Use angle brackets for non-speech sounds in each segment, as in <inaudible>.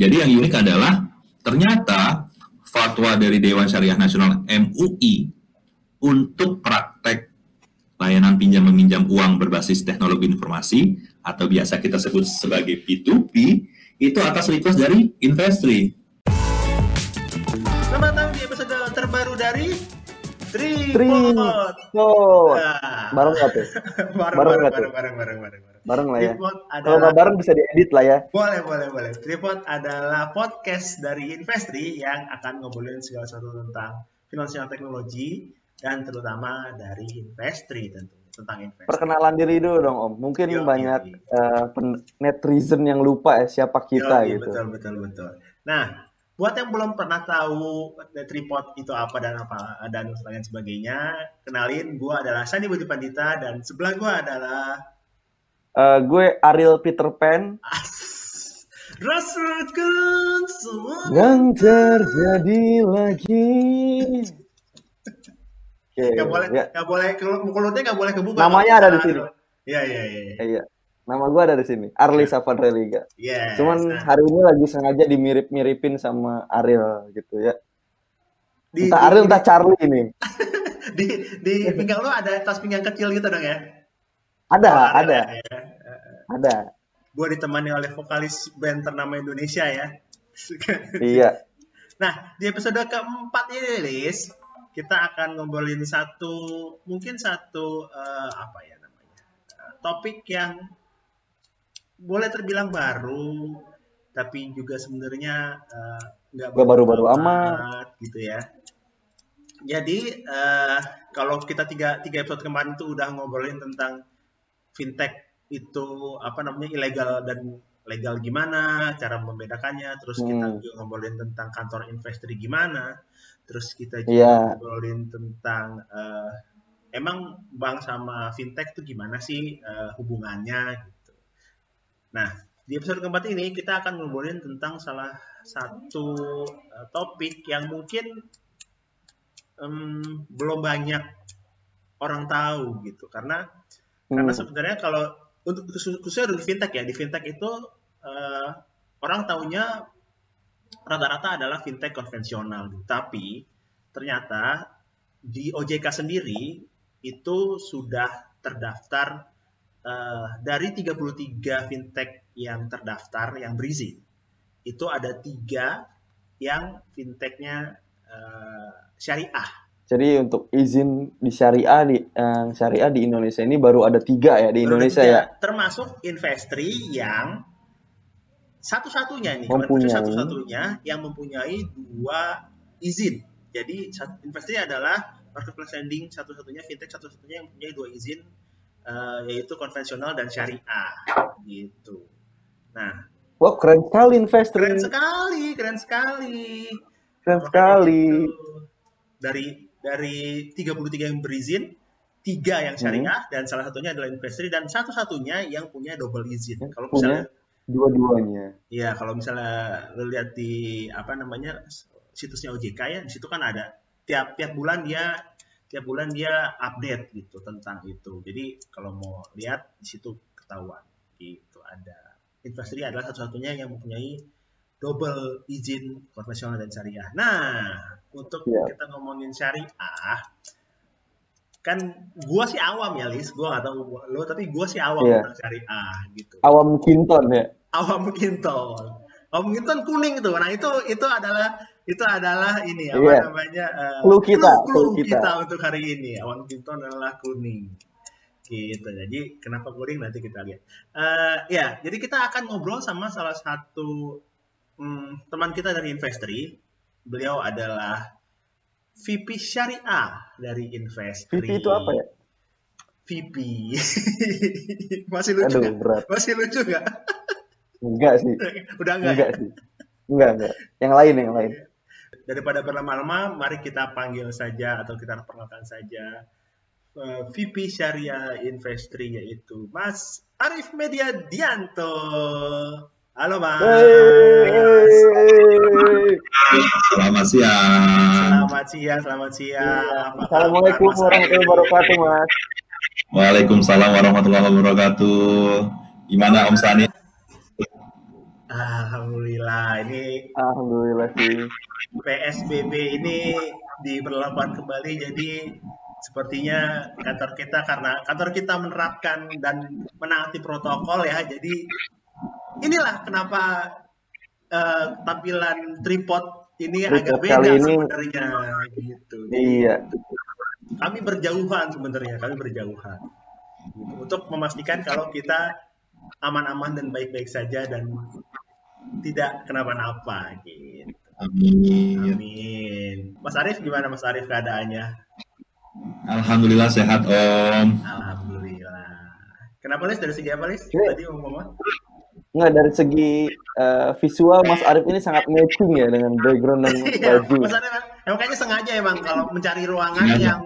Jadi yang unik adalah ternyata fatwa dari Dewan Syariah Nasional MUI untuk praktek layanan pinjam meminjam uang berbasis teknologi informasi atau biasa kita sebut sebagai P2P itu atas request dari Investri. Selamat datang di episode terbaru dari Tripod. Tripod. Nah. Bareng nggak tuh? <laughs> bareng, Bareng bareng, nggak tuh? bareng, bareng, bareng, bareng, bareng. Lah ya. Tripod Kalau nggak adalah bareng bisa diedit lah ya. boleh, boleh, boleh. Tripod adalah podcast dari Investri yang akan ngobrolin segala sesuatu tentang finansial teknologi dan terutama dari Investri tentu tentang investasi. Perkenalan diri dulu dong Om. Mungkin Yo, banyak yo, eh, pen- netizen yang lupa ya siapa kita Yoi, gitu. Betul, betul, betul. Nah, buat yang belum pernah tahu the tripod itu apa dan apa dan lain sebagainya, kenalin gue adalah Sandi Budi Pandita dan sebelah gue adalah Eh, gue Ariel Peter Pan. <laughs> Rasakan semua. Yang terjadi lagi. Oke, Gak boleh, ya. gak boleh, mulutnya gak boleh kebuka. Namanya ada di sini. Iya, iya, iya. Eh, Iya. Nama gue ada di sini. Arli Savadreliga. Yes. Cuman Nah, hari ini lagi sengaja dimirip-miripin sama Ariel gitu ya. di, Entah di, Ariel entah Charlie ini. <laughs> di, di pinggang lo ada tas pinggang kecil gitu dong ya? Ada, Oh, ada, ya. ada. Gue ditemani oleh vokalis band ternama Indonesia ya. <laughs> Iya. Nah, di episode keempat ini, Lis, kita akan ngobrolin satu, mungkin satu, eh, apa ya namanya, eh, topik yang boleh terbilang baru, tapi juga sebenarnya eh, nggak Nggak baru-baru amat. gitu ya. Jadi, eh, kalau kita tiga, tiga episode kemarin tuh udah ngobrolin tentang fintech itu apa namanya ilegal dan legal gimana, cara membedakannya, terus kita Hmm. juga ngobrolin tentang kantor investri gimana, terus kita juga Iya. ngobrolin tentang eh, emang bank sama fintech tuh gimana sih eh, hubungannya gitu. Nah, di episode keempat ini kita akan ngobrolin tentang salah satu eh, topik yang mungkin em, belum banyak orang tahu gitu karena karena Hmm. sebenarnya kalau untuk khusus- khususnya di fintech ya, di fintech itu eh, orang taunya rata-rata adalah fintech konvensional. Tapi ternyata di OJK sendiri itu sudah terdaftar eh, dari 33 fintech yang terdaftar yang berizin. Itu ada tiga yang fintechnya eh, syariah. Jadi untuk izin di syariah di yang syariah di Indonesia ini baru ada tiga ya di Baru Indonesia tiga, ya. Termasuk Investri yang satu-satunya nih, Mempunyai. Investri satu-satunya yang mempunyai dua izin. Jadi Investri adalah marketplace lending satu-satunya, fintech satu-satunya yang mempunyai dua izin, eh, yaitu konvensional dan syariah, gitu. Nah, Wah keren sekali investor. keren sekali, keren sekali. Keren Makanya sekali. gitu. Dari dari 33 yang berizin, tiga yang syariah dan salah satunya adalah investri dan satu-satunya yang punya double izin. Yang Kalau misalnya Dua-duanya. ya kalau misalnya lo lihat di apa namanya situsnya OJK ya, di situ kan ada tiap tiap bulan dia tiap bulan dia update gitu tentang itu. Jadi kalau mau lihat di situ ketahuan gitu ada investri adalah satu-satunya yang mempunyai double izin konvensional dan syariah. Nah, untuk Iya. kita ngomongin syariah, kan gua sih awam ya, Lis. Gua nggak tahu lo, tapi gua sih awam Iya. tentang syariah gitu. Awam Kinton ya. Awam kinton. Awam kinton kuning itu. Nah, itu itu adalah itu adalah ini apa Iya. namanya? eh, Clue kita, clue clue kita. kita. untuk hari ini. Awam kinton adalah kuning. Gitu. Jadi kenapa kuning nanti kita lihat. Eh, ya, jadi kita akan ngobrol sama salah satu hmm, teman kita dari Investri. Beliau adalah VP Syariah dari Investri. VP itu apa ya? VP. <laughs> Masih lucu Aduh berat. Masih lucu nggak? Enggak sih. <laughs> Udah enggak, Enggak ya? sih. Enggak, enggak. Yang lain, yang lain. Daripada berlama-lama, mari kita panggil saja atau kita perkenalkan saja eh, VP Syariah Investri yaitu Mas Arif Mediadianto. Halo Mas. Hey. Selamat siang. Selamat siang, selamat siang. Kabar, Assalamualaikum warahmatullahi wabarakatuh, Mas. Waalaikumsalam warahmatullahi wabarakatuh. Gimana Om Sani? Alhamdulillah ini Alhamdulillah sih. PSBB ini diberlakukan kembali jadi sepertinya kantor kita karena kantor kita menerapkan dan menaati protokol ya jadi inilah kenapa eh, tampilan tripod ini Tripod agak beda kali ini- sebenarnya gitu. Iya. Kami berjauhan sebenarnya, kami berjauhan Gitu. untuk memastikan kalau kita aman-aman dan baik-baik saja dan tidak kenapa-napa gitu. Amin. Amin. Mas Arief gimana Mas Arief keadaannya? Alhamdulillah sehat Om. Alhamdulillah. Kenapa Lis? Dari segi apa Lis? Tadi ngomong apa? Nggak dari segi eh, visual Mas Arif ini sangat matching ya dengan background dan <laughs> Iya, baju. Mas Arief emang kayaknya sengaja emang kalau mencari ruangan Sengaja. yang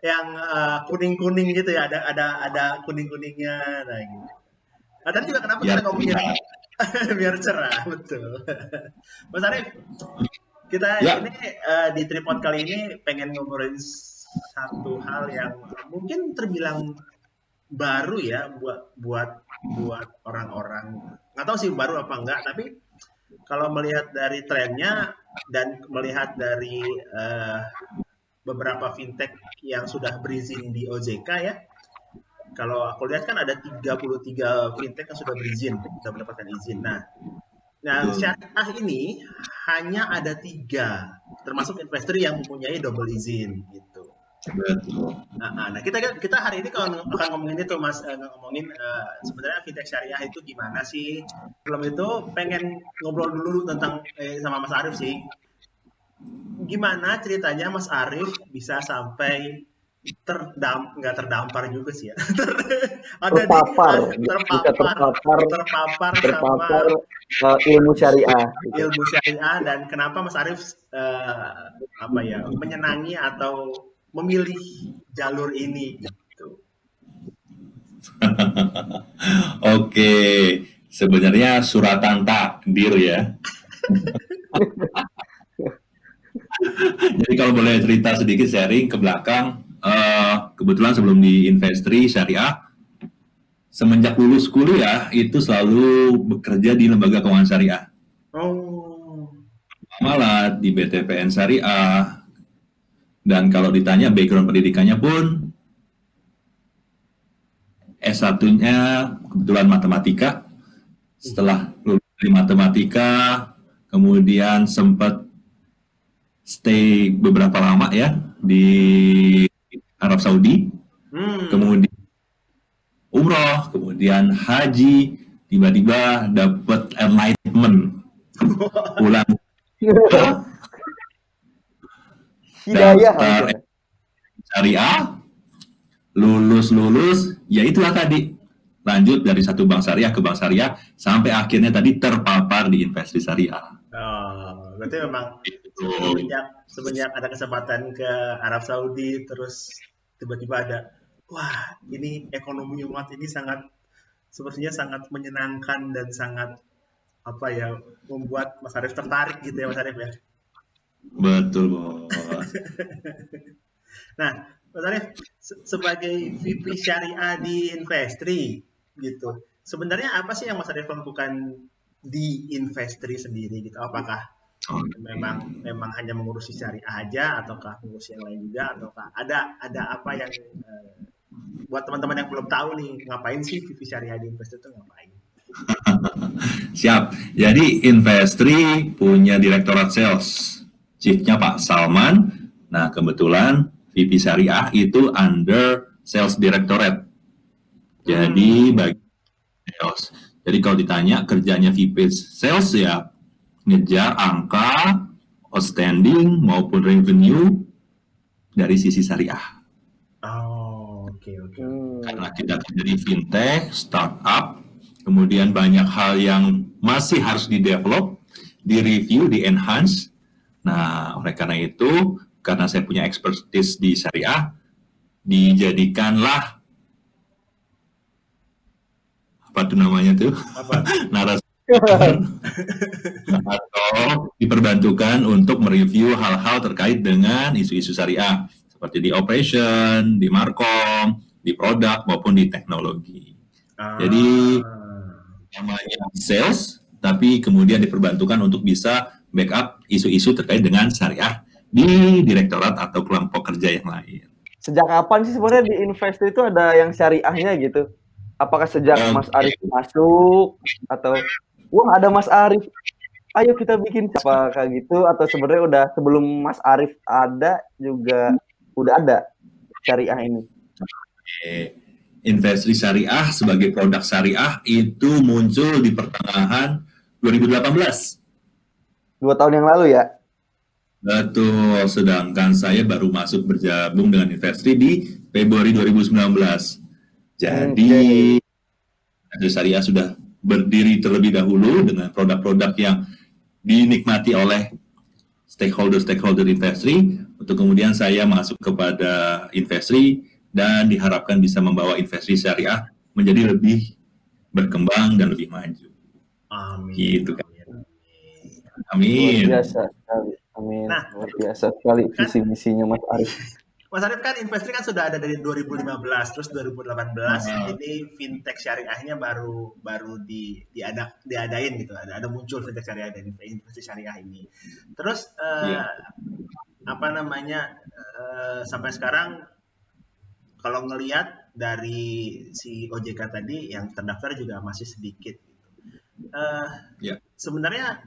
yang eh, kuning-kuning gitu ya, ada ada ada kuning-kuningnya nah gitu. Nah, tadi juga kenapa Biar kita ngomongin <laughs> biar cerah, betul. <laughs> Mas Arief, kita Ya. ini eh, di tripod kali ini pengen ngobrolin satu hal yang mungkin terbilang baru ya buat buat buat orang-orang. Nggak tahu sih baru apa enggak tapi kalau melihat dari trennya dan melihat dari eh, beberapa fintech yang sudah berizin di OJK ya kalau aku lihat kan ada 33 fintech yang sudah berizin sudah mendapatkan izin. Nah nah syariah ini hanya ada tiga termasuk investor yang mempunyai double izin gitu Betul. Nah, nah, nah, kita kita hari ini kalau akan ngomongin itu mas eh, ngomongin eh, sebenarnya fintech syariah itu gimana sih? Belum itu pengen ngobrol dulu tentang eh, sama Mas Arief sih. Gimana ceritanya Mas Arief bisa sampai terdam nggak terdampar juga sih ya <laughs> Ter- ada di- Terpapar, bisa terpapar terpapar, terpapar terpapar sama eh, ilmu syariah. ilmu syariah dan kenapa Mas Arief eh, apa ya menyenangi atau memilih jalur ini gitu. <laughs> Oke, sebenarnya suratan takdir ya. <laughs> Jadi kalau boleh cerita sedikit sharing ke belakang, eh, kebetulan sebelum di Investri Syariah, semenjak lulus kuliah itu selalu bekerja di lembaga keuangan syariah. Oh, Malah di BTPN Syariah, dan kalau ditanya background pendidikannya pun S1-nya kebetulan matematika. Setelah lulus dari matematika, kemudian sempat stay beberapa lama ya di Arab Saudi, hmm. kemudian umroh, kemudian haji, tiba-tiba dapat enlightenment <laughs> pulang <laughs> Hidayah. daftar syariah, lulus-lulus, ya itulah tadi. Lanjut dari satu bank syariah ke bank syariah, sampai akhirnya tadi terpapar di investasi syariah. Oh, berarti memang semenjak semenjak ada kesempatan ke Arab Saudi terus tiba-tiba ada wah ini ekonomi umat ini sangat sepertinya sangat menyenangkan dan sangat apa ya membuat Mas Arief tertarik gitu ya Mas Arief ya. Betul, bos. <laughs> Nah, Mas Arief se- sebagai VP Syariah di Investri gitu. Sebenarnya apa sih yang Mas Arief lakukan di Investri sendiri gitu? Apakah memang memang hanya mengurusi syariah aja ataukah mengurusi yang lain juga ataukah ada ada apa yang eh, buat teman-teman yang belum tahu nih ngapain sih VP Syariah di Investri itu ngapain? <laughs> Siap. Jadi Investri punya direktorat sales. Chiefnya Pak Salman. Nah, kebetulan VP Syariah itu under sales directorate. Jadi bagi sales. Jadi kalau ditanya kerjanya VP sales ya ngejar angka outstanding maupun revenue dari sisi syariah. Oh, oke oke. Hmm. Karena kita dari fintech, startup, kemudian banyak hal yang masih harus di-develop, di-review, di-enhance. Nah, oleh karena itu, karena saya punya expertise di syariah, dijadikanlah apa tuh namanya tuh Apa? <laughs> narasumber atau diperbantukan untuk mereview hal-hal terkait dengan isu-isu syariah seperti di operation, di markom, di produk maupun di teknologi. Ah, Jadi- Namanya sales tapi kemudian diperbantukan untuk bisa backup isu-isu terkait dengan syariah di direktorat atau kelompok kerja yang lain. Sejak kapan sih sebenarnya di Invest itu ada yang syariahnya gitu? Apakah sejak Oke. Mas Arif masuk atau wah ada Mas Arif, ayo kita bikin apa kayak gitu atau sebenarnya udah sebelum Mas Arif ada juga udah ada syariah ini? Investri syariah sebagai produk syariah itu muncul di pertengahan 2018. Dua tahun yang lalu ya? Betul, sedangkan saya baru masuk bergabung dengan Investri di Februari 2019. Jadi, Investri Syariah sudah berdiri terlebih dahulu dengan produk-produk yang dinikmati oleh stakeholder-stakeholder Investri, untuk kemudian saya masuk kepada Investri dan diharapkan bisa membawa Investri Syariah menjadi lebih berkembang dan lebih maju. Amin. Gitu kan. Luar Amin. biasa sekali. Amin. Nah. Luar biasa sekali visi misinya Mas Arif. <laughs> Mas Arif kan Investri kan sudah ada dari 2015 terus 2018 Hmm. ini fintech syariahnya baru baru di diada diadain gitu ada ada muncul fintech syariah dari investasi syariah ini terus eh, Iya. apa namanya eh, sampai sekarang kalau ngelihat dari si OJK tadi yang terdaftar juga masih sedikit gitu. Eh, Iya. sebenarnya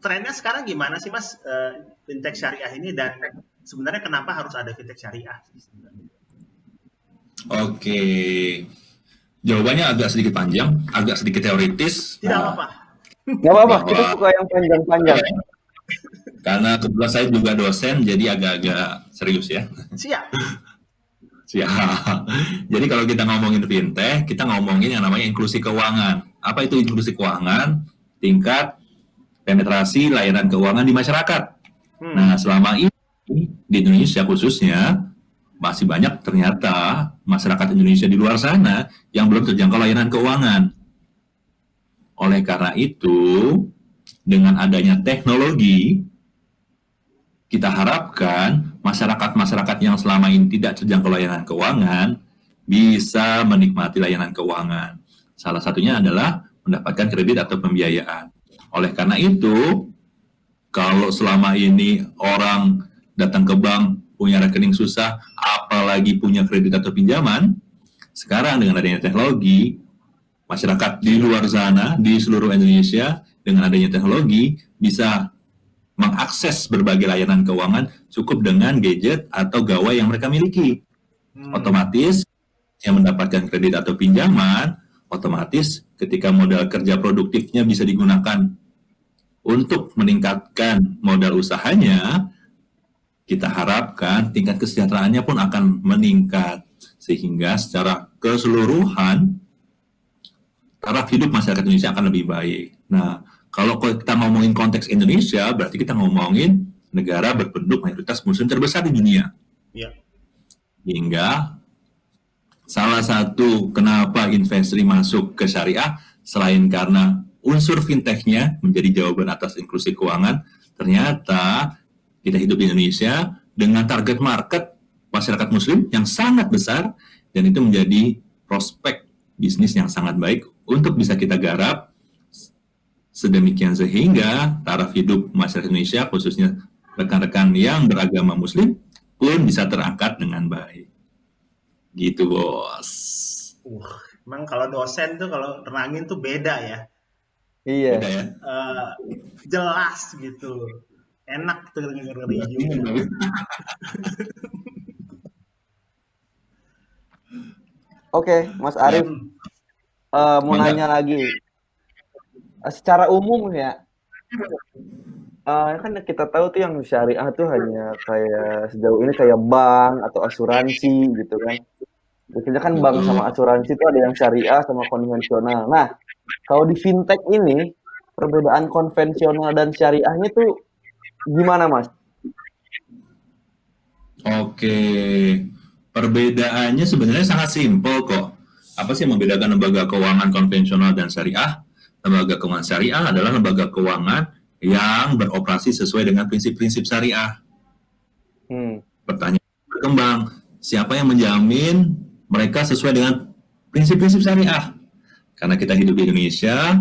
trennya sekarang gimana sih mas eh, fintech syariah ini dan sebenarnya kenapa harus ada fintech syariah? Oke. Jawabannya agak sedikit panjang, agak sedikit teoritis. Tidak apa-apa. Nggak apa-apa, kita suka yang panjang-panjang. Karena kebetulan saya juga dosen, jadi agak-agak serius ya. Siap. Siap. Jadi kalau kita ngomongin fintech, kita ngomongin yang namanya inklusi keuangan. Apa itu inklusi keuangan? Tingkat penetrasi layanan keuangan di masyarakat. Hmm. Nah, selama ini di Indonesia khususnya masih banyak ternyata masyarakat Indonesia di luar sana yang belum terjangkau layanan keuangan. Oleh karena itu, dengan adanya teknologi, kita harapkan masyarakat-masyarakat yang selama ini tidak terjangkau layanan keuangan bisa menikmati layanan keuangan. Salah satunya adalah mendapatkan kredit atau pembiayaan. Oleh karena itu, kalau selama ini orang datang ke bank punya rekening susah, apalagi punya kredit atau pinjaman, sekarang dengan adanya teknologi, masyarakat di luar sana, di seluruh Indonesia, dengan adanya teknologi, bisa mengakses berbagai layanan keuangan cukup dengan gadget atau gawai yang mereka miliki. Hmm. Otomatis, yang mendapatkan kredit atau pinjaman, otomatis ketika modal kerja produktifnya bisa digunakan untuk meningkatkan modal usahanya, kita harapkan tingkat kesejahteraannya pun akan meningkat sehingga secara keseluruhan taraf hidup masyarakat Indonesia akan lebih baik. Nah, kalau kita ngomongin konteks Indonesia, berarti kita ngomongin negara berpenduduk mayoritas muslim terbesar di dunia. Iya. Hingga salah satu kenapa investasi masuk ke syariah selain karena unsur fintechnya menjadi jawaban atas inklusi keuangan, ternyata kita hidup di Indonesia dengan target market masyarakat muslim yang sangat besar dan itu menjadi prospek bisnis yang sangat baik untuk bisa kita garap sedemikian sehingga taraf hidup masyarakat Indonesia khususnya rekan-rekan yang beragama muslim pun bisa terangkat dengan baik. Gitu, Bos. Uh, emang kalau dosen tuh kalau terangin tuh beda ya. Iya. Beda ya? Eh, jelas gitu. Enak tuh dengerin juga. <laughs> Oke, Mas Arif, Hmm. eh, mau Mangga. nanya lagi. Eh, Secara umum ya, eh, kan kita tahu tuh yang syariah tuh hanya kayak sejauh ini kayak bank atau asuransi gitu kan. Biasanya kan bank sama asuransi itu ada yang syariah sama konvensional. Nah, kalau di fintech ini perbedaan konvensional dan syariahnya tuh gimana, Mas? Oke, perbedaannya sebenarnya sangat simpel kok. Apa sih yang membedakan lembaga keuangan konvensional dan syariah? Lembaga keuangan syariah adalah lembaga keuangan yang beroperasi sesuai dengan prinsip-prinsip syariah. Hmm. Pertanyaan berkembang, siapa yang menjamin mereka sesuai dengan prinsip-prinsip syariah? Karena kita hidup di Indonesia,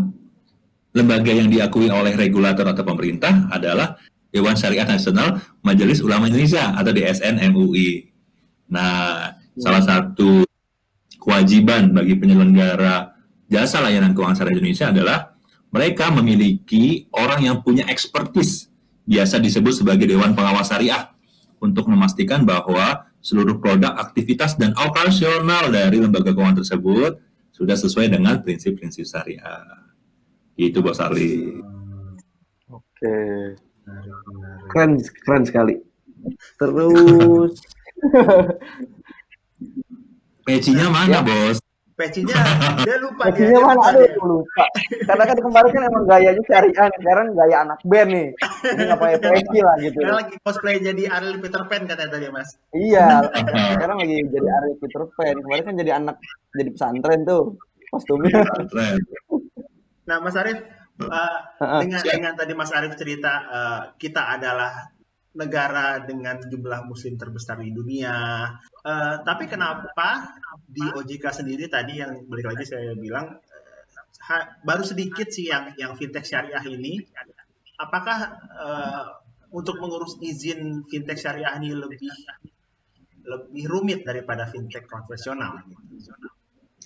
lembaga yang diakui oleh regulator atau pemerintah adalah Dewan Syariah Nasional Majelis Ulama Indonesia atau DSN MUI. Nah, salah satu kewajiban bagi penyelenggara jasa layanan keuangan syariah Indonesia adalah mereka memiliki orang yang punya ekspertis, biasa disebut sebagai Dewan Pengawas Syariah, untuk memastikan bahwa seluruh produk, aktivitas, dan operasional dari lembaga keuangan tersebut sudah sesuai dengan prinsip-prinsip syariah. Itu Bos Ali. Oke. Keren, keren sekali. Terus <laughs> Pecinya mana, Ya. Bos? Pecinya dia lupa Gajinya dia mana? lupa Aduh, dia. aku lupa. Karena kan kemarin kan emang gayanya syariah, nih. sekarang gaya anak band nih. Jadi nggak pakai peci lah gitu. Sekarang lagi cosplay jadi Ariel Peter Pan katanya tadi Mas. Iya, sekarang lagi jadi Ari Peter Pan. Kemarin kan jadi anak, jadi pesantren tuh kostumnya. Keren. Nah, Mas Arief, uh, dengan, siap. dengan tadi Mas Arief cerita uh, kita adalah negara dengan jumlah muslim terbesar di dunia. Uh, tapi kenapa di OJK sendiri tadi yang balik lagi saya bilang uh, ha- baru sedikit sih yang yang fintech syariah ini. Apakah uh, untuk mengurus izin fintech syariah ini lebih lebih rumit daripada fintech konvensional?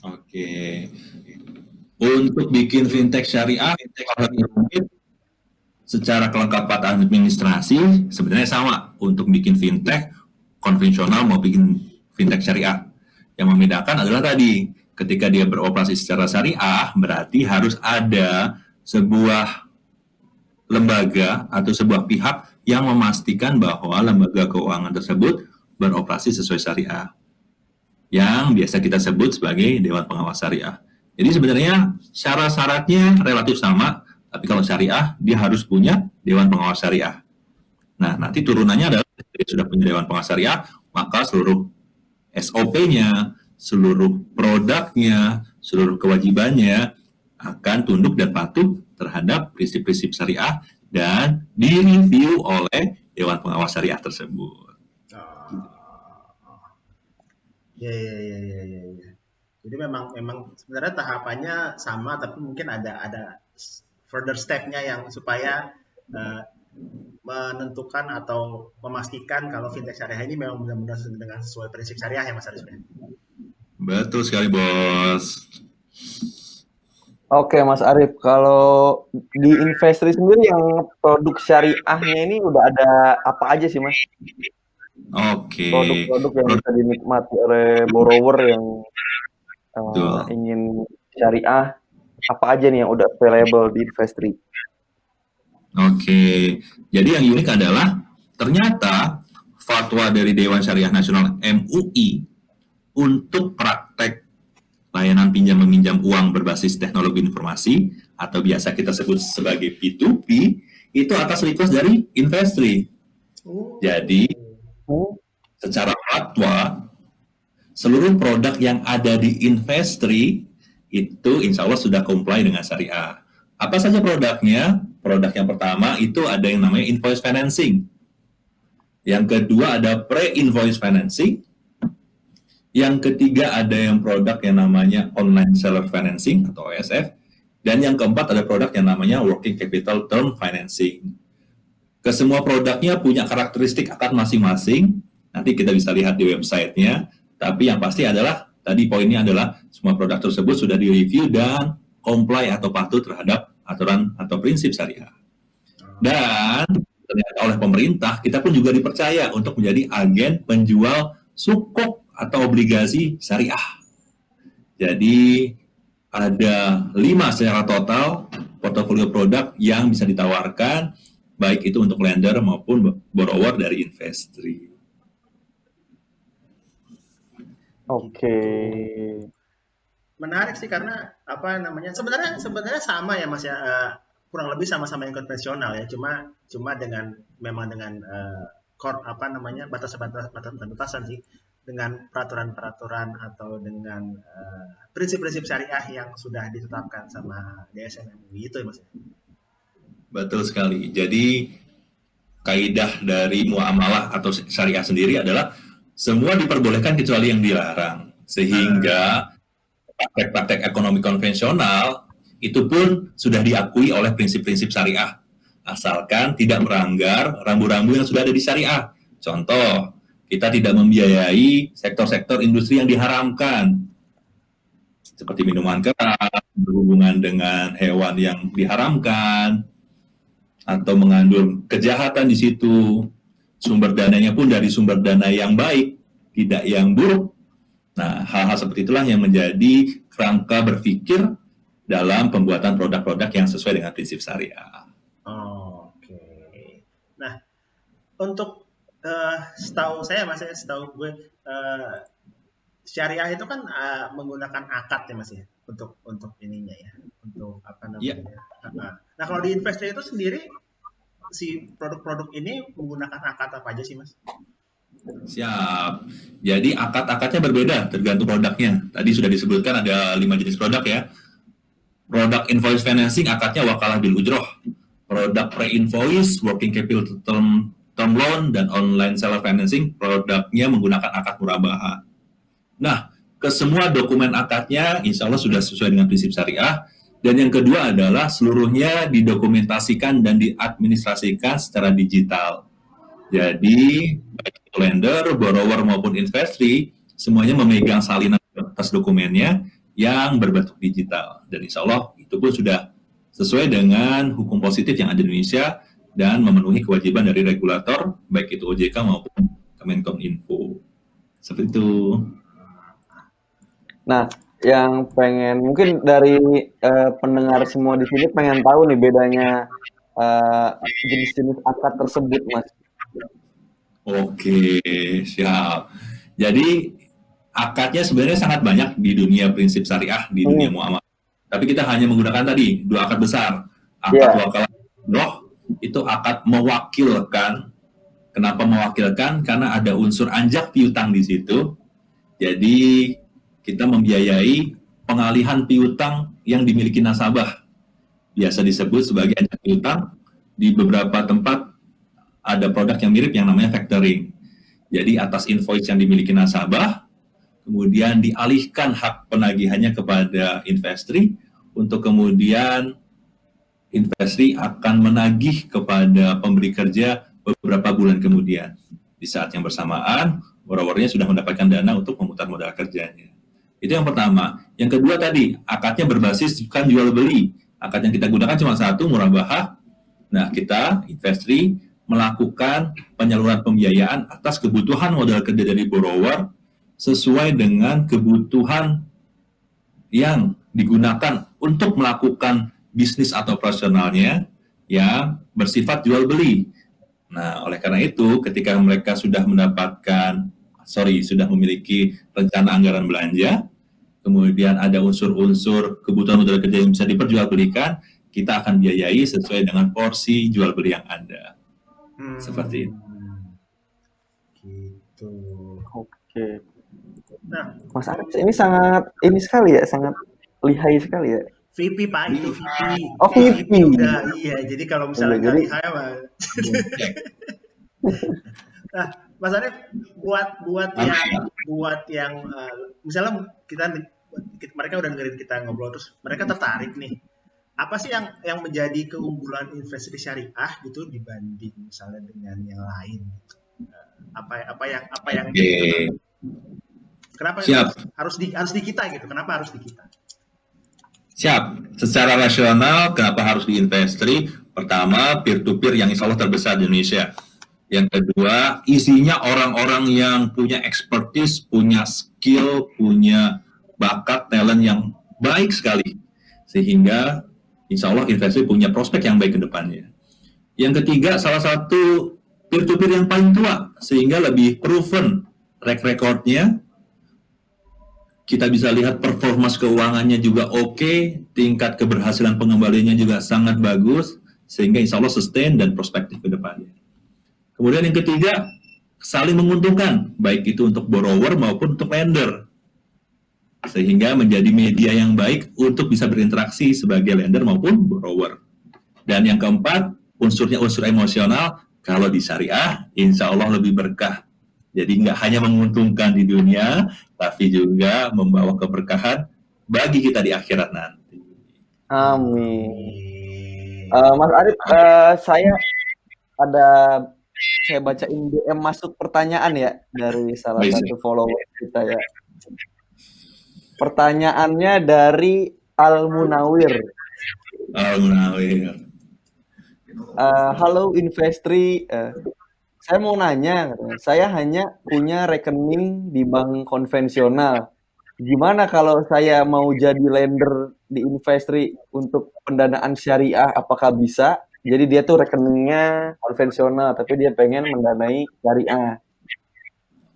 Oke. Untuk bikin fintech syariah, fintech lebih rumit secara kelengkapan administrasi sebenarnya sama untuk bikin fintech konvensional mau bikin fintech syariah. Yang membedakan adalah tadi ketika dia beroperasi secara syariah berarti harus ada sebuah lembaga atau sebuah pihak yang memastikan bahwa lembaga keuangan tersebut beroperasi sesuai syariah yang biasa kita sebut sebagai Dewan Pengawas Syariah. Jadi sebenarnya syarat-syaratnya relatif sama, tapi kalau syariah dia harus punya Dewan Pengawas Syariah. Nah, nanti turunannya adalah sudah punya Dewan Pengawas Syariah, maka seluruh SOP-nya, seluruh produknya, seluruh kewajibannya akan tunduk dan patuh terhadap prinsip-prinsip syariah dan direview oleh Dewan Pengawas Syariah tersebut. Ya, ya, ya, ya, ya, ya. Jadi memang memang sebenarnya tahapannya sama, tapi mungkin ada ada further step-nya yang supaya eh, menentukan atau memastikan kalau fintech syariah ini memang benar-benar sesuai dengan sesuai prinsip syariah ya Mas Aris. Betul sekali, Bos. Oke, Mas Arief, kalau di Investri sendiri yang produk syariahnya ini udah ada apa aja sih, Mas? Oke. Produk-produk yang bisa dinikmati oleh borrower yang uh, ingin syariah, apa aja nih yang udah available di Investri? Oke. Jadi yang unik adalah ternyata fatwa dari Dewan Syariah Nasional MUI untuk praktek layanan pinjam meminjam uang berbasis teknologi informasi atau biasa kita sebut sebagai P2P itu atas request dari Investri. Oh. Jadi secara fatwa seluruh produk yang ada di Investri itu insya Allah sudah comply dengan syariah. Apa saja produknya? Produk yang pertama itu ada yang namanya invoice financing. Yang kedua ada pre-invoice financing. Yang ketiga ada yang produk yang namanya online seller financing atau OSF. Dan yang keempat ada produk yang namanya working capital term financing. Kesemua produknya punya karakteristik akad masing-masing. Nanti kita bisa lihat di websitenya. Tapi yang pasti adalah, tadi poinnya adalah semua produk tersebut sudah direview dan comply atau patuh terhadap aturan atau prinsip syariah. Dan ternyata oleh pemerintah, kita pun juga dipercaya untuk menjadi agen penjual sukuk atau obligasi syariah. Jadi ada lima secara total portofolio produk yang bisa ditawarkan baik itu untuk lender maupun borrower dari Investri. Oke. Menarik sih karena apa namanya sebenarnya sebenarnya sama ya Mas ya eh, kurang lebih sama-sama yang konvensional ya cuma cuma dengan memang dengan eh, core apa namanya batas-batas batas-batasan sih dengan peraturan-peraturan atau dengan eh, prinsip-prinsip syariah yang sudah ditetapkan sama DSN MUI itu ya Mas. Betul sekali. Jadi kaidah dari muamalah atau syariah sendiri adalah semua diperbolehkan kecuali yang dilarang. Sehingga praktek-praktek ekonomi konvensional itu pun sudah diakui oleh prinsip-prinsip syariah asalkan tidak melanggar rambu-rambu yang sudah ada di syariah. Contoh, kita tidak membiayai sektor-sektor industri yang diharamkan seperti minuman keras, berhubungan dengan hewan yang diharamkan atau mengandung kejahatan di situ. Sumber dananya pun dari sumber dana yang baik, tidak yang buruk. Nah, hal-hal seperti itulah yang menjadi kerangka berpikir dalam pembuatan produk-produk yang sesuai dengan prinsip syariah. Oh, Oke. Okay. Nah, untuk uh, setahu saya, mas, setahu gue, uh, syariah itu kan uh, menggunakan akad ya mas ya untuk untuk ininya ya untuk apa namanya yeah. nah kalau di investor itu sendiri si produk-produk ini menggunakan akad apa aja sih mas siap. Jadi akad-akadnya berbeda tergantung produknya. Tadi sudah disebutkan ada lima jenis produk ya. Produk invoice financing akadnya wakalah bil ujroh. Produk pre-invoice working capital term term loan dan online seller financing produknya menggunakan akad murabaha. Nah, ke semua dokumen akadnya insya Allah sudah sesuai dengan prinsip syariah. Dan yang kedua adalah seluruhnya didokumentasikan dan diadministrasikan secara digital. Jadi, baik lender, borrower maupun investri, semuanya memegang salinan atas dokumennya yang berbentuk digital. Dan insya Allah itu pun sudah sesuai dengan hukum positif yang ada di Indonesia dan memenuhi kewajiban dari regulator, baik itu OJK maupun Kemenkominfo. Seperti itu. Nah, yang pengen mungkin dari uh, pendengar semua di sini pengen tahu nih bedanya uh, jenis-jenis akad tersebut, Mas. Oke, siap. Jadi akadnya sebenarnya sangat banyak di dunia prinsip syariah di dunia hmm. muamalah. Tapi kita hanya menggunakan tadi dua akad besar. Akad yeah. wakalah roh itu akad mewakilkan. Kenapa mewakilkan? Karena ada unsur anjak piutang di situ. Jadi kita membiayai pengalihan piutang yang dimiliki nasabah. Biasa disebut sebagai ajak piutang. Di beberapa tempat ada produk yang mirip yang namanya factoring. Jadi atas invoice yang dimiliki nasabah, kemudian dialihkan hak penagihannya kepada investri untuk kemudian investri akan menagih kepada pemberi kerja beberapa bulan kemudian. Di saat yang bersamaan, borrowernya sudah mendapatkan dana untuk memutar modal kerjanya. Itu yang pertama. Yang kedua tadi, akadnya berbasis bukan jual beli. Akad yang kita gunakan cuma satu, murabahah. Nah, kita, investri, melakukan penyaluran pembiayaan atas kebutuhan modal kerja dari borrower sesuai dengan kebutuhan yang digunakan untuk melakukan bisnis atau operasionalnya yang bersifat jual beli. Nah, oleh karena itu, ketika mereka sudah mendapatkan, sorry, sudah memiliki rencana anggaran belanja, kemudian ada unsur-unsur kebutuhan modal kerja yang bisa diperjualbelikan, kita akan biayai sesuai dengan porsi jual beli yang ada. Hmm. Seperti itu. Gitu. Oke. Nah, Mas Arif ini sangat ini sekali ya, sangat lihai sekali ya. VP Pak itu VP. Oh VP. Udah, iya, jadi kalau misalnya nggak lihai mah. <laughs> nah, Mas Arif buat buat yang buat yang uh, misalnya kita mereka udah dengerin kita ngobrol terus mereka tertarik nih apa sih yang yang menjadi keunggulan investasi syariah gitu dibanding misalnya dengan yang lain gitu. apa apa yang apa yang okay. kenapa Siap. harus di harus di kita gitu kenapa harus di kita Siap. Secara rasional, kenapa harus di investri? Pertama, peer-to-peer yang insya Allah terbesar di Indonesia. Yang kedua, isinya orang-orang yang punya expertise, punya skill, punya bakat, talent yang baik sekali. Sehingga insya Allah investasi punya prospek yang baik ke depannya. Yang ketiga, salah satu peer-to-peer yang paling tua, sehingga lebih proven track recordnya. Kita bisa lihat performa keuangannya juga oke, okay, tingkat keberhasilan pengembaliannya juga sangat bagus, sehingga insya Allah sustain dan prospektif ke depannya. Kemudian yang ketiga, saling menguntungkan, baik itu untuk borrower maupun untuk lender sehingga menjadi media yang baik untuk bisa berinteraksi sebagai lender maupun borrower. Dan yang keempat, unsurnya unsur emosional, kalau di syariah, insya Allah lebih berkah. Jadi nggak hanya menguntungkan di dunia, tapi juga membawa keberkahan bagi kita di akhirat nanti. Amin. Uh, Mas Arif, uh, saya ada saya bacain DM masuk pertanyaan ya dari salah Bisa. satu follower kita ya. Pertanyaannya dari Al Munawir. Al Munawir. Uh, halo Investri, uh, saya mau nanya, saya hanya punya rekening di bank konvensional. Gimana kalau saya mau jadi lender di Investri untuk pendanaan syariah, apakah bisa? Jadi dia tuh rekeningnya konvensional, tapi dia pengen mendanai syariah.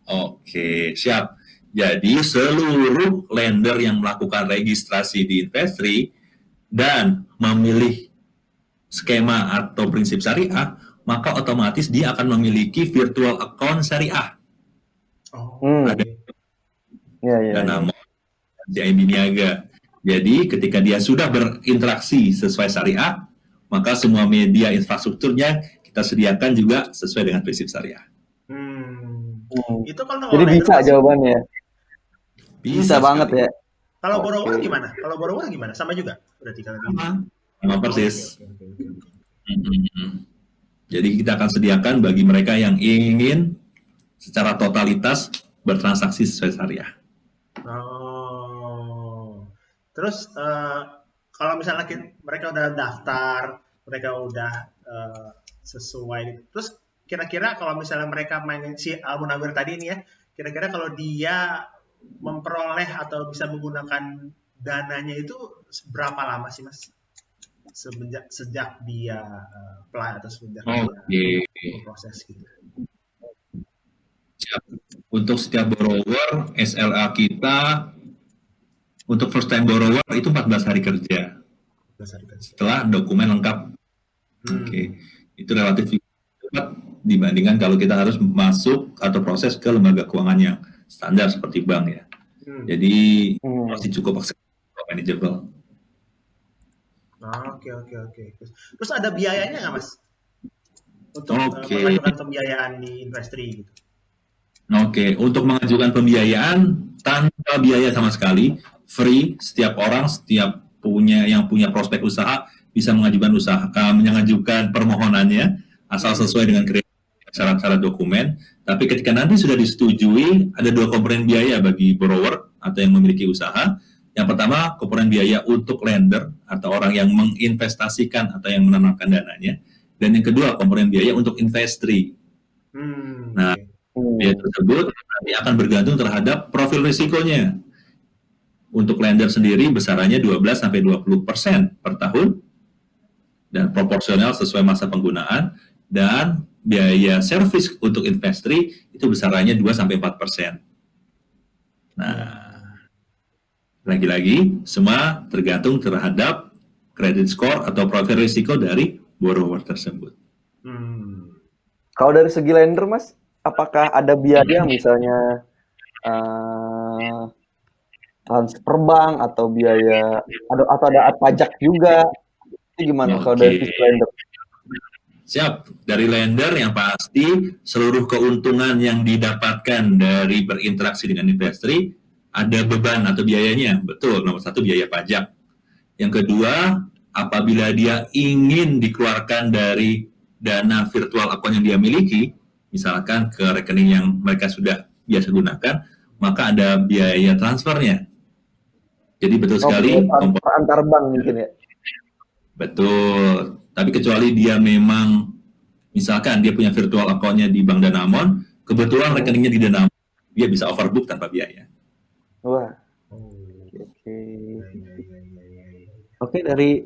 Oke, siap. Jadi seluruh lender yang melakukan registrasi di Investri dan memilih skema atau prinsip syariah, maka otomatis dia akan memiliki virtual account syariah. Oh. Hmm. Ada ya, ya, nama ya. Niaga. Jadi ketika dia sudah berinteraksi sesuai syariah, maka semua media infrastrukturnya kita sediakan juga sesuai dengan prinsip syariah. Hmm. Hmm. Itu kalau Jadi bisa jawabannya. Bisa, bisa banget ya. Kalau okay. borrower gimana? Kalau borrower gimana? Sama juga berarti kalau sama. Sama persis. Okay, okay, okay. Hmm. Jadi kita akan sediakan bagi mereka yang ingin secara totalitas bertransaksi sesuai syariah. Oh. Terus uh, kalau misalnya mereka udah daftar, mereka udah uh, sesuai, terus kira-kira kalau misalnya mereka main si Al Munawir tadi ini ya, kira-kira kalau dia memperoleh atau bisa menggunakan dananya itu berapa lama sih mas? Sejak sejak dia uh, apply atau sejak oh, dia yeah. proses gitu. Untuk setiap borrower, SLA kita untuk first time borrower itu 14 hari kerja. 14 hari kerja. Setelah dokumen lengkap. Hmm. Oke. Okay. Itu relatif cepat dibandingkan kalau kita harus masuk atau proses ke lembaga keuangan yang standar seperti bank ya. Hmm. Jadi hmm. masih cukup manageable. Oke oke oke. Terus ada biayanya nggak mas? Untuk okay. mengajukan pembiayaan di industri gitu. Oke, okay. untuk mengajukan pembiayaan tanpa biaya sama sekali, free setiap orang setiap punya yang punya prospek usaha bisa mengajukan usaha mengajukan permohonannya asal sesuai dengan syarat-syarat dokumen tapi ketika nanti sudah disetujui ada dua komponen biaya bagi borrower atau yang memiliki usaha. Yang pertama komponen biaya untuk lender atau orang yang menginvestasikan atau yang menanamkan dananya. Dan yang kedua komponen biaya untuk investri. Hmm. nah biaya tersebut nanti akan bergantung terhadap profil risikonya. Untuk lender sendiri besarannya 12 sampai 20 persen per tahun. Dan proporsional sesuai masa penggunaan. Dan biaya servis untuk investri itu besarannya 2 sampai 4 persen. Nah, lagi-lagi semua tergantung terhadap credit score atau profil risiko dari borrower tersebut. Hmm. Kalau dari segi lender, Mas, apakah ada biaya misalnya uh, transfer bank atau biaya atau atau ada pajak juga itu gimana okay. kalau dari lender? Siap. Dari lender yang pasti seluruh keuntungan yang didapatkan dari berinteraksi dengan investri ada beban atau biayanya. Betul, nomor satu biaya pajak. Yang kedua, apabila dia ingin dikeluarkan dari dana virtual account yang dia miliki, misalkan ke rekening yang mereka sudah biasa gunakan, maka ada biaya transfernya. Jadi betul oh, sekali antar bank mungkin ya. Betul. Tapi kecuali dia memang misalkan dia punya virtual account-nya di Bank Danamon, kebetulan rekeningnya di Danamon, dia bisa overbook tanpa biaya. Wah. Oke. Okay. Oke, dari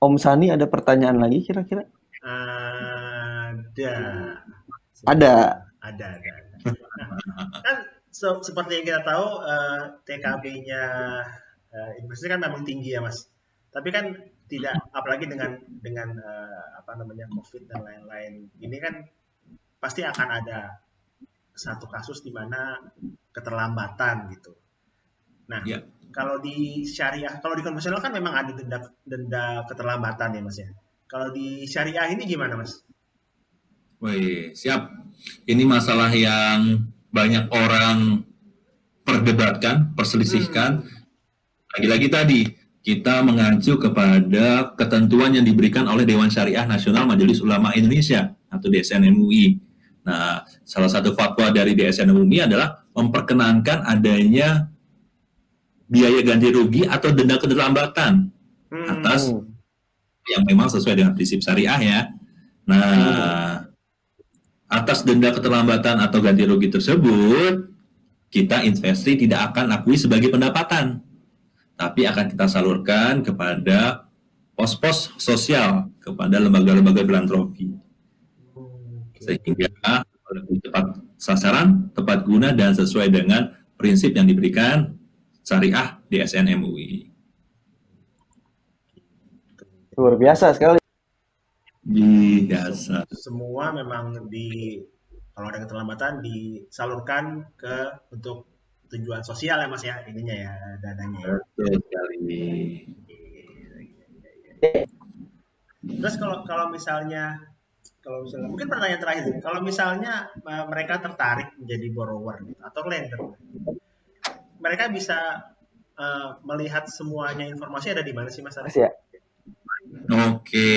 Om Sani ada pertanyaan lagi kira-kira? Ada. Ada. Ada, ada. kan so, seperti yang kita tahu uh, TKB-nya uh, investasi kan memang tinggi ya mas tapi kan tidak apalagi dengan dengan uh, apa namanya covid dan lain-lain ini kan pasti akan ada satu kasus di mana keterlambatan gitu nah yeah. kalau di syariah kalau di konvensional kan memang ada denda denda keterlambatan ya mas ya kalau di syariah ini gimana mas Wih, siap. Ini masalah yang banyak orang perdebatkan, perselisihkan. Hmm lagi-lagi tadi kita mengacu kepada ketentuan yang diberikan oleh Dewan Syariah Nasional Majelis Ulama Indonesia atau DSN MUI. Nah, salah satu fatwa dari DSN MUI adalah memperkenankan adanya biaya ganti rugi atau denda keterlambatan Hmm. atas yang memang sesuai dengan prinsip syariah ya. Nah, atas denda keterlambatan atau ganti rugi tersebut, kita investasi tidak akan akui sebagai pendapatan, tapi akan kita salurkan kepada pos-pos sosial, kepada lembaga-lembaga filantropi. Oke. Sehingga lebih tepat sasaran, tepat guna, dan sesuai dengan prinsip yang diberikan syariah DSN MUI. Luar biasa sekali. Biasa. semua memang di kalau ada keterlambatan disalurkan ke untuk tujuan sosial ya mas ya ininya ya dananya ya. Betul sekali. Terus kalau kalau misalnya kalau misalnya mungkin pertanyaan terakhir kalau misalnya mereka tertarik menjadi borrower gitu, atau lender, mereka bisa uh, melihat semuanya informasi ada di mana sih mas? Arif? Mas ya. Oke,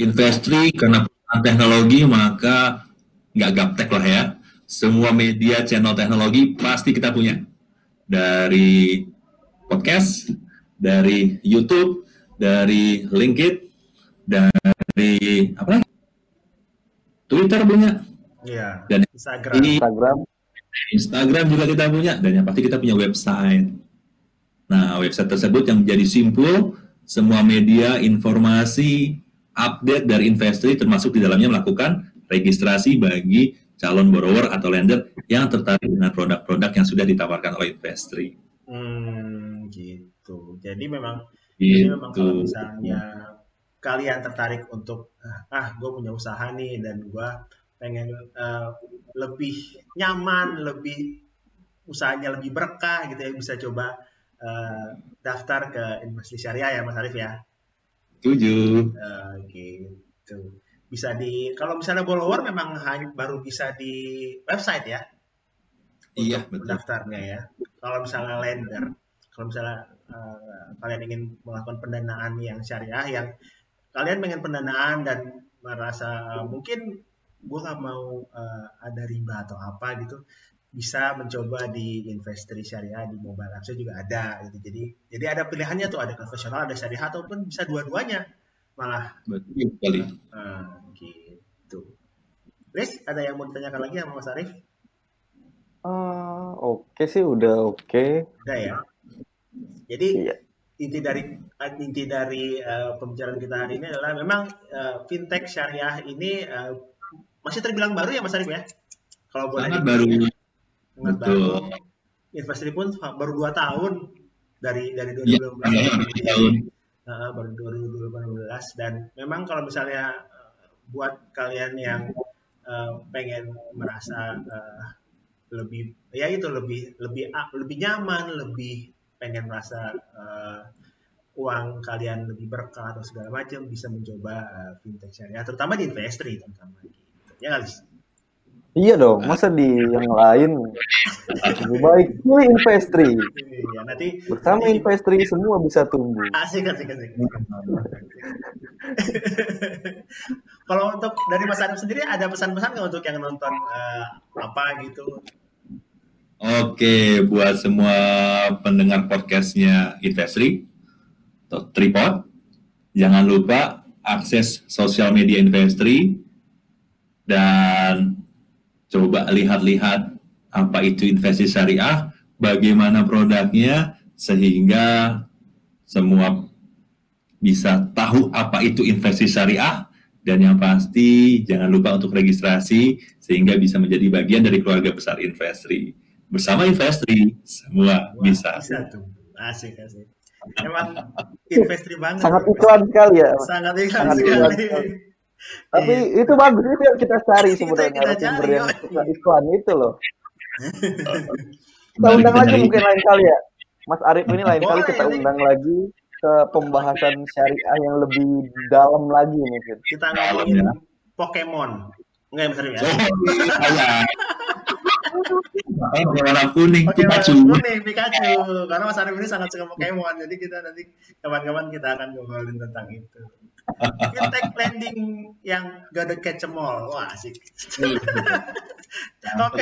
Investri karena teknologi maka nggak gaptek lah ya. Semua media channel teknologi pasti kita punya. Dari podcast, dari YouTube, dari LinkedIn, dari apa lagi? Twitter punya, Iya. Dan Instagram. di Instagram. Instagram juga kita punya, dan yang pasti kita punya website. Nah, website tersebut yang menjadi simpul semua media, informasi, update dari investri termasuk di dalamnya melakukan registrasi bagi calon borrower atau lender yang tertarik dengan produk-produk yang sudah ditawarkan oleh investri. Hmm, gitu. Jadi memang Jadi memang kalau Gitu. misalnya kalian tertarik untuk ah gue punya usaha nih dan gue pengen eh, lebih nyaman, lebih usahanya lebih berkah gitu ya bisa coba eh, daftar ke investasi syariah ya Mas Arif ya. Setuju. Eh, gitu. Bisa di kalau misalnya borrower memang hanya baru bisa di website ya Iya, betul. daftarnya ya. Kalau misalnya lender, kalau misalnya eh, kalian ingin melakukan pendanaan yang syariah, yang kalian pengen pendanaan dan merasa mungkin gue nggak mau eh, ada riba atau apa gitu, bisa mencoba di investasi syariah di mobile apps juga ada gitu. Jadi jadi ada pilihannya tuh ada konvensional, ada syariah ataupun bisa dua-duanya malah Betul sekali. eh, gitu. Riz, ada yang mau ditanyakan lagi sama Mas Arif? Ah, oke sih udah oke. Udah ya. Jadi Iya. inti dari inti dari eh, pembicaraan kita hari ini adalah memang eh, fintech syariah ini eh, masih terbilang baru ya Mas Arif ya. Kalau boleh Sangat baru. ya. Sangat Betul. baru. Investasi pun baru dua tahun dari dari Iya, 2012 iya, tahun. Eh, baru 2018 dan memang kalau misalnya eh, buat kalian yang eh, pengen merasa eh, lebih ya itu lebih lebih lebih nyaman lebih pengen merasa eh, uang kalian lebih berkah atau segala macam bisa mencoba eh, fintech syariah terutama di investri terutama gitu ya Lis? Iya dong, masa di yang lain lebih baik pilih investri. Iya, nanti Bersama investri semua bisa tumbuh. asik asik asik. <laughs> Kalau untuk dari Mas Arif sendiri ada pesan-pesan nggak untuk yang nonton eh, apa gitu? Oke, buat semua pendengar podcastnya Investri atau Tripod, jangan lupa akses sosial media Investri dan coba lihat-lihat apa itu investasi syariah, bagaimana produknya, sehingga semua bisa tahu apa itu investasi syariah, dan yang pasti jangan lupa untuk registrasi, sehingga bisa menjadi bagian dari keluarga besar Investri. Bersama Investri, semua Wah, bisa. Bisa tuh. Asik asik. Emang investri banget. Sangat iklan sekali ya. Sangat iklan Sangat sekali. iklan. Tapi itu bagus itu yang kita cari sebenarnya yang kita narasumber cari, yang suka iklan itu loh. Kita undang lagi mungkin lain kali ya. Mas Arif ini lain kali kita ini. undang lagi ke pembahasan syariah yang lebih dalam lagi mungkin. Kita ngomongin ya. Pokemon. Enggak ya Mas Arif ya? Oh, <laughs> iya. warna kuning Pikachu kuning Pikachu. Karena Mas Arif ini sangat suka Pokemon, jadi kita nanti kapan-kapan kita akan ngobrolin tentang itu. Fintech lending yang gak ada catch em all. Wah, asik. <laughs> Oke.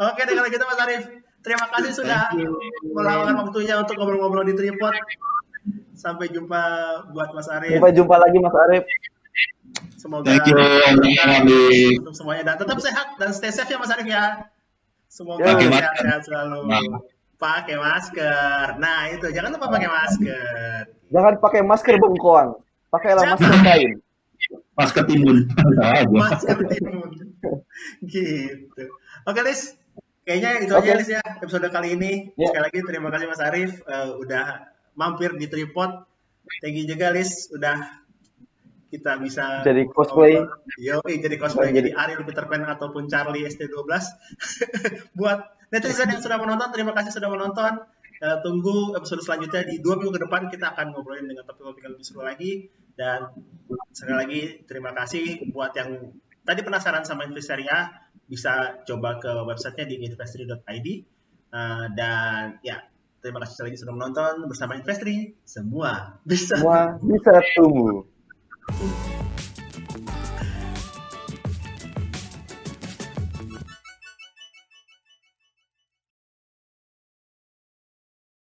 Oke, deh, kalau gitu Mas Arif. Terima kasih sudah meluangkan waktunya untuk ngobrol-ngobrol di Tripod. Sampai jumpa buat Mas Arif. Sampai jumpa lagi Mas Arif. Semoga Thank you, untuk semuanya dan tetap sehat dan stay safe ya Mas Arif ya. Semoga Pakai masker. sehat-sehat selalu. Pakai masker. Nah, itu jangan lupa pakai masker. Jangan pakai masker bengkoang. Pakailah masker kain. masker timun. <laughs> Masker timun. <laughs> gitu. Oke, Lis. Kayaknya itu Oke. aja Lis ya episode kali ini. Ya. Sekali lagi terima kasih Mas Arif eh, udah mampir di Tripod. Thank you juga Lis udah kita bisa Jadi cosplay. Yo, jadi cosplay Jadi- jadi Ariel Peter Pan ataupun Charlie ST12. <laughs> Buat netizen yang sudah menonton, terima kasih sudah menonton. Eh, tunggu episode selanjutnya di dua minggu ke depan kita akan ngobrolin dengan topik-topik yang lebih seru lagi. Dan sekali lagi terima kasih buat yang tadi penasaran sama Investoria bisa coba ke websitenya di investory.id. Eh, dan ya terima kasih sekali lagi sudah menonton bersama Investri. Semua bisa Semua bisa tumbuh.